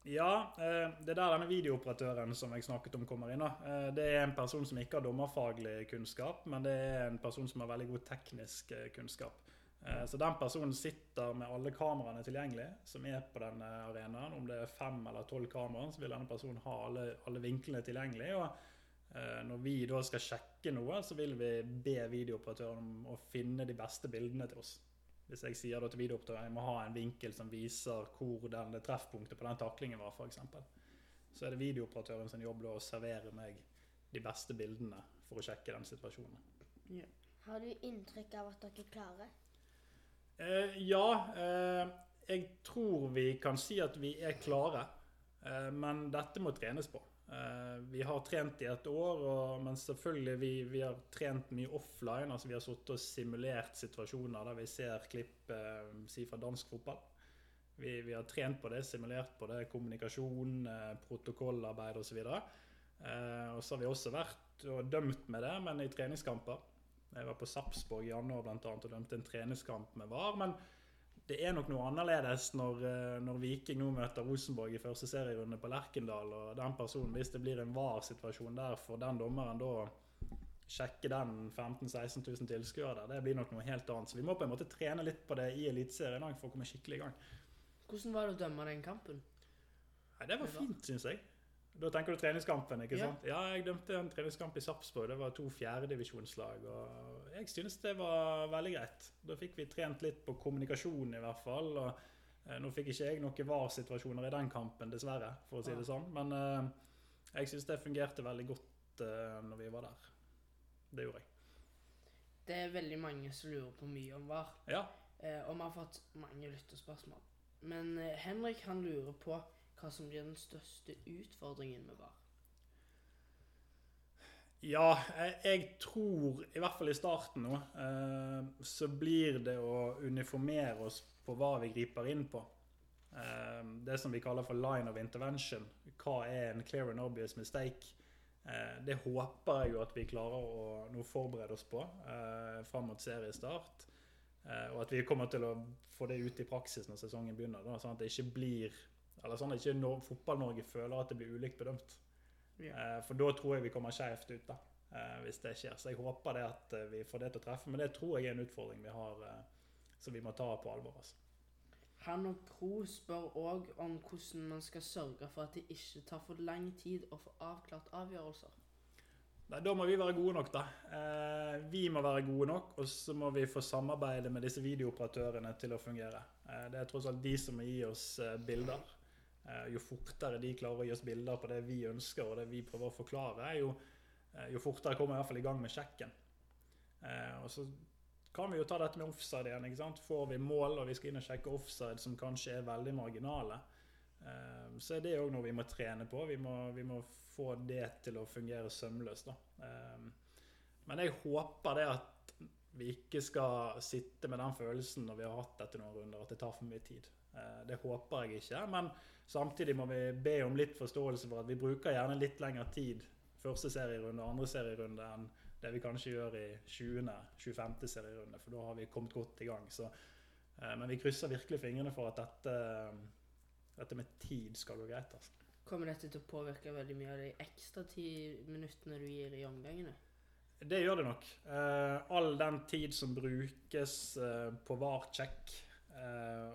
S2: Ja, eh, det er der denne videooperatøren som jeg snakket om kommer inn. Eh, Det er en person som ikke har dommerfaglig kunnskap, men det er en person som har veldig god teknisk eh, kunnskap. Så den personen sitter med alle kameraene tilgjengelig som er på denne arenaen. Om det er fem eller tolv kameraer, så vil denne personen ha alle, alle vinklene tilgjengelig. og når vi da skal sjekke noe, så vil vi be videooperatøren om å finne de beste bildene til oss. Hvis jeg sier da til at jeg må ha en vinkel som viser hvor den, det treffpunktet på den taklingen var, f.eks., så er det videooperatøren sin jobb da å servere meg de beste bildene for å sjekke den situasjonen.
S1: Har du inntrykk av at dere klarer?
S2: Eh, ja, eh, jeg tror vi kan si at vi er klare, eh, men dette må trenes på. Eh, vi har trent i et år, og, men selvfølgelig vi, vi har trent mye offline. altså Vi har sittet og simulert situasjoner der vi ser klipp eh, si fra dansk fotball. Vi, vi har trent på det, simulert på det, kommunikasjon, eh, protokollarbeid osv. Eh, og så har vi også vært og dømt med det, men i treningskamper. Jeg var på Sarpsborg i januar blant annet, og dømte en treningskamp med VAR. Men det er nok noe annerledes når, eh, når Viking nå møter Rosenborg i første serierunde på Lerkendal. Og den personen, hvis det blir en VAR-situasjon der for den dommeren da sjekke den 15 000-16 000 tilskuere der, det blir nok noe helt annet. Så vi må på en måte trene litt på det i Eliteserien for å komme skikkelig i gang.
S3: Hvordan var det å dømme den kampen?
S2: Nei, Det var
S3: Det var-
S2: fint, syns jeg. Da tenker du treningskampen, ikke sant? Ja, jeg dømte en treningskamp i Sarpsborg. Det var to fjerdedivisjonslag. Og jeg synes det var veldig greit. Da fikk vi trent litt på kommunikasjon i hvert fall. og eh, Nå fikk ikke jeg noen VAR-situasjoner i den kampen, dessverre, for å si det sånn. Men eh, jeg synes det fungerte veldig godt eh, når vi var der. Det gjorde jeg.
S3: Det er veldig mange som lurer på mye om VAR,
S2: Ja.
S3: og vi har fått mange lyttespørsmål. Men Henrik han lurer på hva som blir den største utfordringen med VAR.
S2: Ja, jeg, tror, i hvert fall i starten nå, eh, så blir det å uniformere oss på hva vi griper inn på. Eh, det som vi kaller for line of intervention. Hva er en clear and obvious mistake? Eh, det håper jeg jo at vi klarer å nå forberede oss på fram mot seriestart. Og at vi kommer til å få det ut i praksis når sesongen begynner. Sånn at det ikke blir eller sånn at ikke no Fotball-Norge føler at det blir ulikt bedømt. Eh, For da tror jeg vi kommer skjevt ut, da, eh, hvis det skjer. Så jeg håper det at eh, vi får det til å treffe. Men det tror jeg er en utfordring vi har som vi må ta på alvor. altså.
S3: Han og Pro spør òg om hvordan man skal sørge for at det ikke tar for lang tid å få avklart avgjørelser.
S2: Nei, Da må vi være gode nok, da. Eh, vi må være gode nok, og så må vi få samarbeide med disse videooperatørene til å fungere. Eh, det er tross alt de som må gi oss eh, bilder. Eh, jo fortere de klarer å gi oss bilder på det vi ønsker og det vi prøver å forklare, jo, eh, jo fortere kommer vi i i gang med sjekken. Eh, og så kan vi jo ta dette med offside igjen. ikke sant? Får vi mål og vi skal inn og sjekke offside som kanskje er veldig marginale, så er det òg noe vi må trene på. Vi må, vi må få det til å fungere sømløst. da. Men jeg håper det at vi ikke skal sitte med den følelsen når vi har hatt dette noen runder, at det tar for mye tid. Eh, Det håper jeg ikke. Men samtidig må vi be om litt forståelse for at vi bruker gjerne litt lengre tid første serierunde og andre serierunde enn det vi kanskje gjør i 20. 25. serierunde, for da har vi kommet godt i gang. Så, eh, men vi krysser virkelig fingrene for at dette, dette med tid skal gå greit. altså.
S3: Kommer dette til å påvirke veldig mye av de ekstra ti minuttene du gir i omgangene?
S2: Det gjør det nok. Eh, all den tid som brukes på VAR-check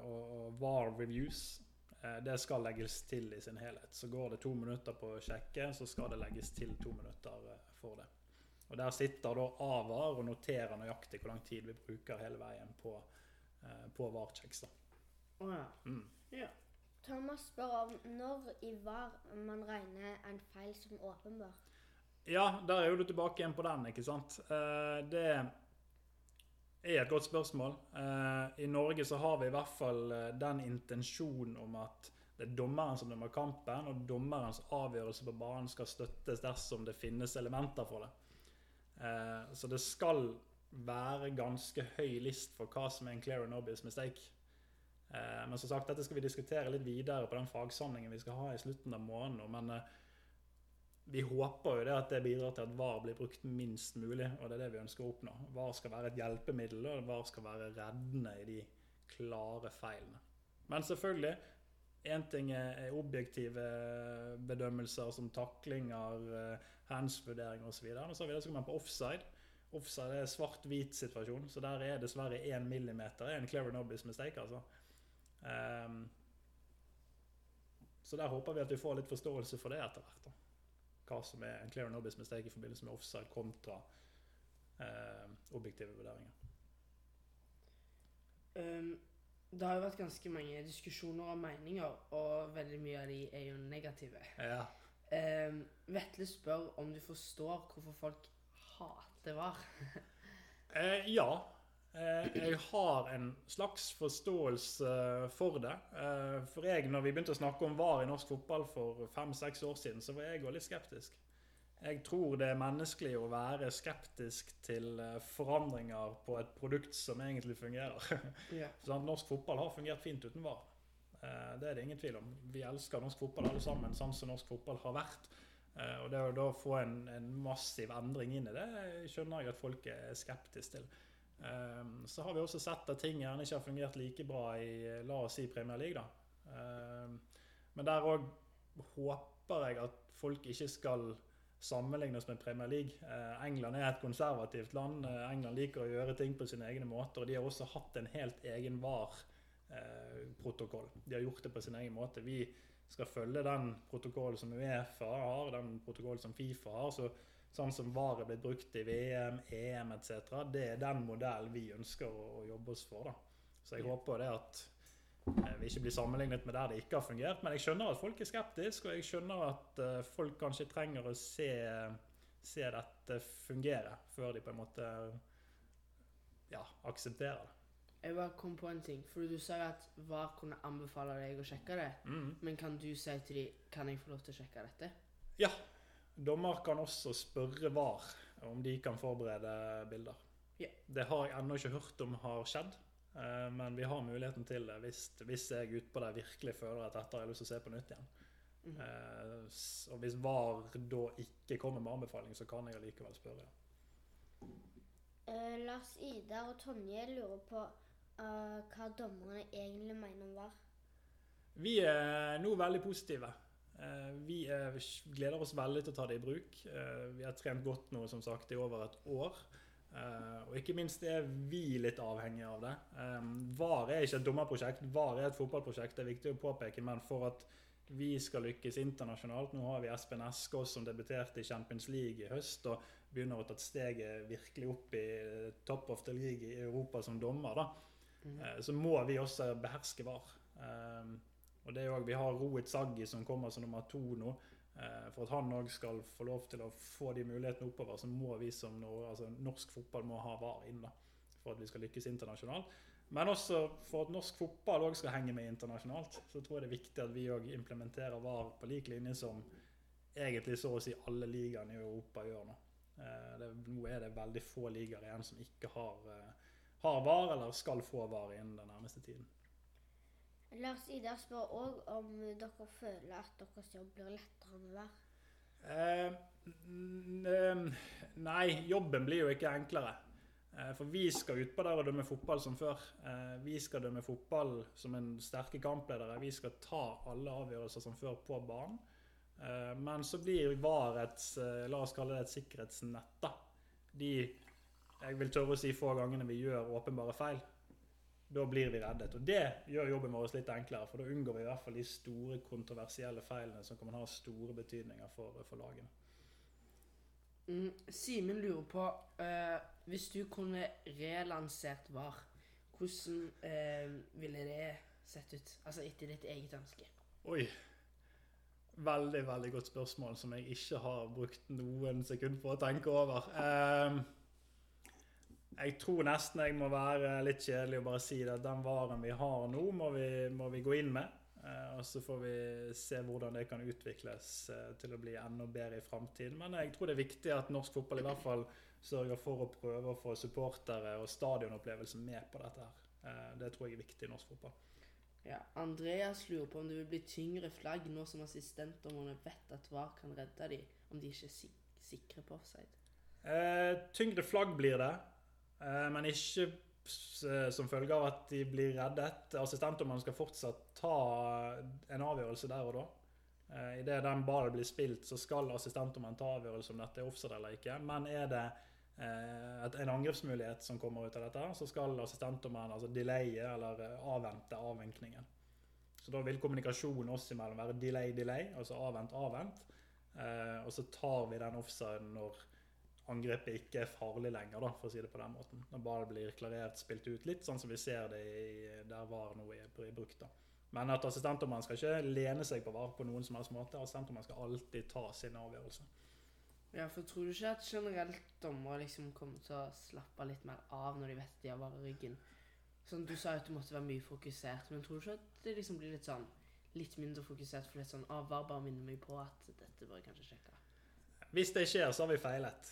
S2: og, og VAR-reviews, eh, det skal legges til i sin helhet. Så går det to minutter på å sjekke, så skal det legges til to minutter eh, for det. Og Der sitter da AVAR og noterer nøyaktig hvor lang tid vi bruker hele veien på, eh, på VAR-checks.
S3: Ja.
S2: Mm.
S3: ja.
S1: Thomas spør om når i VAR man regner en feil som åpenbar.
S2: Ja, der er jo du tilbake igjen på den, ikke sant. Eh, det er et godt spørsmål. Eh, I Norge så har vi i hvert fall eh, den intensjonen om at det er dommeren som dømmer kampen, og dommerens avgjørelse på banen skal støttes dersom det finnes elementer for det. Eh, så det skal være ganske høy list for hva som er en clear and obvious mistake. Men som sagt, dette skal vi diskutere litt videre på den fagsamlingen vi skal ha i slutten av måneden. Men vi håper jo det at det bidrar til at VAR blir brukt minst mulig, og det er det vi ønsker å oppnå. VAR skal være et hjelpemiddel, og VAR skal være reddende i de klare feilene. Men selvfølgelig, én ting er objektive bedømmelser som taklinger, hands-vurderinger osv. Og så har vi det som på offside. Offside er svart-hvit situasjon, så der er dessverre én millimeter en clever nobbies mistake. altså. Um, så der håper vi at vi får litt forståelse for det etter hvert. da. Hva som er en clear obvious mistake i forbindelse med offside kontra eh, objektive vurderinger.
S3: Um, det har jo vært ganske mange diskusjoner og meninger, og veldig mye av de er jo negative.
S2: Ja.
S3: Um, Vetle spør om du forstår hvorfor folk hater VAR.
S2: Eh, ja. Eh, jeg har en slags forståelse for det. Eh, for jeg, når vi begynte å snakke om VAR i norsk fotball for fem-seks år siden, så var jeg òg litt skeptisk. Jeg tror det er menneskelig å være skeptisk til eh, forandringer på et produkt som egentlig fungerer.
S3: Yeah.
S2: Sånn, norsk fotball har fungert fint uten VAR. Det er det ingen tvil om. Vi elsker norsk fotball alle sammen, sånn som norsk fotball har vært. Og det å da få en, en massiv endring inn i det, skjønner jeg at folk er skeptiske til. Eh, Så har vi også sett at ting gjerne ikke har fungert like bra i eh, la oss si Premier League. da. Eh, Men der òg håper jeg at folk ikke skal sammenlignes med Premier League. Eh, England er et konservativt land. Eh, England liker å gjøre ting på sine egne måter. og De har også hatt en helt egen VAR-protokoll. De har gjort det på sin egen måte. Vi skal følge den protokollen som Uefa har, den protokollen som Fifa har. så Sånn som VAR er blitt brukt i VM, EM etc. Det er den modellen vi ønsker å, å jobbe oss for. da. Så jeg håper det at eh, vi ikke blir sammenlignet med der det ikke har fungert. Men jeg skjønner at folk er skeptiske, og jeg skjønner at eh, folk kanskje trenger å se, se dette fungere før de på en måte ja, aksepterer det.
S3: Jeg bare kom på en ting. For du sa jo at VAR kunne anbefale deg å sjekke det.
S2: Mm.
S3: Men kan du si til dem kan jeg få lov til å sjekke dette?
S2: Ja. Dommer kan også spørre VAR om de kan forberede bilder.
S3: Ja.
S2: Det har jeg ennå ikke hørt om har skjedd, eh, men vi har muligheten til det hvis, hvis jeg utpå der virkelig føler at dette har jeg lyst til å se på nytt igjen. Mm -hmm. Og hvis VAR da ikke kommer med anbefaling, så kan jeg allikevel spørre.
S1: Uh, Lars Ida og Tonje lurer på uh, hva dommerne egentlig mener om VAR.
S2: Vi er nå veldig positive. Eh, Vi er, gleder oss veldig til å ta det i bruk. Eh, Vi har trent godt nå, som sagt, i over et år. Eh, Og ikke minst er vi litt avhengige av det. VAR er ikke et dommerprosjekt, VAR er et fotballprosjekt. Det er viktig å påpeke, men for at vi skal lykkes internasjonalt Nå har vi Espen Eskås som debuterte i Champions League i høst og begynner å ta steget virkelig opp i top of the league i Europa som dommer. da. Eh, så må vi også beherske VAR. Og det er jo, Vi har Rohit Saggi som kommer som nummer to nå. Eh, For at han òg skal få lov til å få de mulighetene oppover, så må vi som altså, norsk fotball må ha VAR inn da, for at vi skal lykkes internasjonalt. Men også for at norsk fotball òg skal henge med internasjonalt, så tror jeg det er viktig at vi òg implementerer VAR på lik linje som egentlig så å si alle ligaene i Europa gjør nå. Eh, Det, nå er det veldig få ligaer igjen som ikke har, eh, har VAR, eller skal få VAR innen den nærmeste tiden.
S1: Lars Ida spør òg om dere føler at deres jobb blir lettere med VAR.
S2: Eh, nei, jobben blir jo ikke enklere. Eh, for vi skal utpå der og dømme fotball som før. Eh, vi skal dømme fotball som en sterke kampledere. Vi skal ta alle avgjørelser som før på banen. Eh, men så blir VAR et la oss kalle det et sikkerhetsnett. da. De jeg vil tørre å si få gangene vi gjør åpenbare feil, da blir vi reddet. Og det gjør jobben vår litt enklere, for da unngår vi i hvert fall de store kontroversielle feilene som kan ha store betydninger for, for lagene.
S3: Mm, Simen lurer på uh, Hvis du kunne relansert VAR, hvordan uh, ville det sett ut? Altså etter ditt eget ønske.
S2: Oi. Veldig, veldig godt spørsmål som jeg ikke har brukt noen sekund på å tenke over. Ehm, jeg tror nesten jeg må være litt kjedelig og bare si at den varen vi har nå, må vi, må vi gå inn med. Eh, og så får vi se hvordan det kan utvikles eh, til å bli enda bedre i framtiden. Men jeg tror det er viktig at norsk fotball i hvert fall sørger for å prøve å få supportere og stadionopplevelse med på dette. her. Eh, det tror jeg er viktig i norsk fotball.
S3: Ja, Andreas lurer på om det vil bli tyngre flagg nå som assistentdommerne vet at VAR kan redde dem, om de ikke er sikre på offside.
S2: Eh, tyngre flagg blir det, men ikke som følge av at de blir reddet. Assistentdommeren skal fortsatt ta en avgjørelse der og da. Eh, Idet den ballen blir spilt, så skal assistentdommeren ta avgjørelse om dette er offside eller ikke. Men er det eh, et, en angrepsmulighet som kommer ut av dette, så skal assistentdommeren altså delaye eller eh, avvente avvinkningen. Så da vil kommunikasjonen oss imellom være delay, delay, altså avvent, avvent. Eh, og så tar vi den offsiden når angrepet ikke er farlig lenger, da, for å si det på den måten. Når ballen blir klarert, spilt ut litt, sånn som vi ser det i, der VAR nå er i bruk. da. Men at assistentdommeren skal ikke lene seg på VAR på noen som helst måte. Assistentdommeren skal alltid ta sin avgjørelse.
S3: Ja, for tror du ikke at generelt dommere liksom kommer til å slappe litt mer av når de vet de har VAR i ryggen? Sånn, Du sa jo at du måtte være mye fokusert, men tror du ikke at det liksom blir litt sånn litt mindre fokusert for er sånn ah, VAR bare minner meg på at dette bør jeg kanskje sjekke?
S2: Hvis det skjer, så har vi feilet.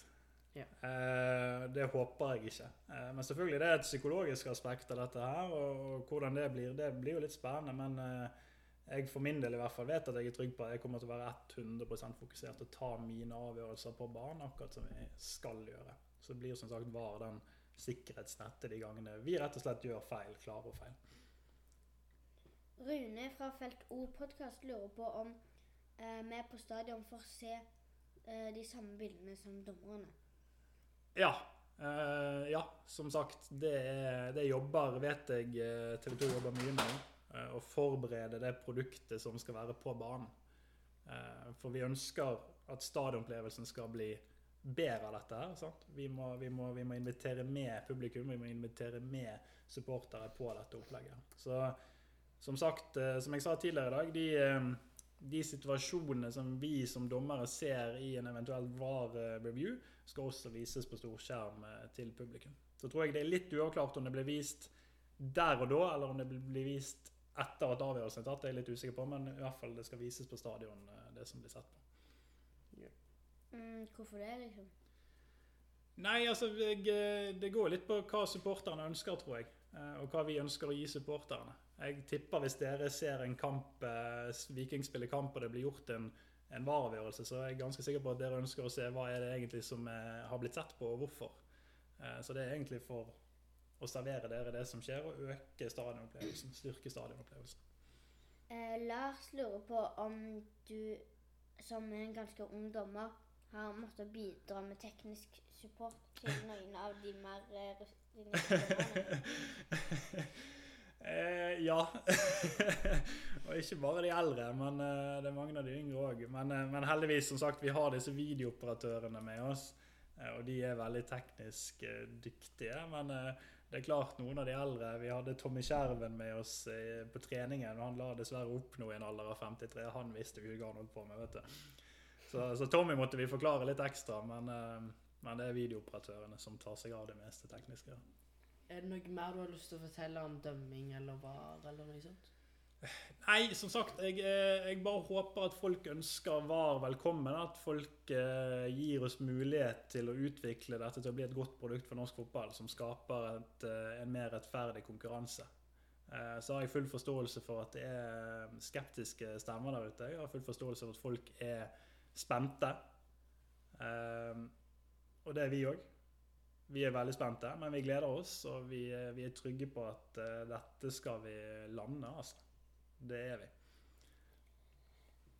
S3: Ja.
S2: Eh, det håper jeg ikke. Eh, men selvfølgelig det er et psykologisk aspekt av dette her, og, hvordan det blir, det blir jo litt spennende. Men eh, jeg for min del i hvert fall vet at jeg er trygg på at jeg kommer til å være 100% fokusert og ta mine avgjørelser på banen, akkurat som vi skal gjøre. Så det blir som sagt VAR den sikkerhetsnettet de gangene vi rett og slett gjør feil, klarer og feil.
S1: Rune fra Felt O-podkast lurer på om eh, vi på stadion får se eh, de samme bildene som dommerne.
S2: Ja. Uh, ja, som sagt. Det, det jobber, vet jeg, eh, TV 2 jobber mye med eh, Å forberede det produktet som skal være på banen. Uh, for vi ønsker at stadionopplevelsen skal bli bedre av dette. her, sant? Vi må, vi, må, vi må invitere med publikum, vi må invitere med supportere på dette opplegget. Så som sagt, som jeg sa tidligere i dag, de, de situasjonene som vi som dommere ser i en eventuell VAR-review, skal også vises på storskjerm eh, til publikum. Så tror jeg det er litt uavklart om det blir vist der og da, eller om det blir vist etter at avgjørelsen er tatt. Det er jeg litt usikker på, men i hvert fall det skal vises på stadion, eh, det som blir sett på.
S1: Mm, hvorfor det, liksom?
S2: Nei, altså, jeg, eh, det går litt på hva supporterne ønsker, tror jeg. Og hva vi ønsker å gi supporterne. Jeg tipper hvis dere ser en kamp, eh, Viking spiller kamp, og det blir gjort en, en VAR-avgjørelse, så er jeg ganske sikker på at dere ønsker å se hva er det egentlig som eh, har blitt sett på, og hvorfor. Eh, Så det er egentlig for å servere dere det som skjer, og øke stadionopplevelsen. Styrke stadionopplevelsen.
S1: Eh, Lars lurer på om du som en ganske ung dommer har måttet bidra med teknisk support til noen av de mer eh, rutinerte dommerne.
S2: Ja. og ikke bare de eldre, men eh, det er mange av de yngre òg. Men, eh, men heldigvis, som sagt, vi har disse videooperatørene med oss. eh, og de er veldig teknisk dyktige. Men det er klart, noen av de eldre Vi hadde Tommy Skjerven med oss på treningen, og han la dessverre opp nå i en alder av 53. Han visste jo ikke hva han holdt på med, vet du. Så, så Tommy måtte vi forklare litt ekstra, men, men det er videooperatørene som tar seg av det meste tekniske.
S3: Er det noe mer du har lyst til å fortelle om dømming eller VAR eller noe sånt?
S2: Nei, som sagt, jeg, eh, jeg bare håper at folk ønsker VAR velkommen. At folk eh, gir oss mulighet til å utvikle dette til å bli et godt produkt for norsk fotball, som skaper et, eh, en mer rettferdig konkurranse. Eh, så har jeg full forståelse for at det er skeptiske stemmer der ute. Jeg har full forståelse for at folk er spente. Eh, og det er vi òg. Vi er veldig spente, men vi gleder oss, og vi, er- vi er trygge på at uh, dette skal vi lande, altså. Det er vi.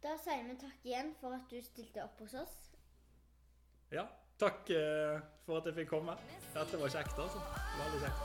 S1: Da sier vi takk igjen for at du stilte opp hos oss.
S2: Ja, takk uh, for at jeg fikk komme. Dette var kjekt, altså. Veldig kjekt.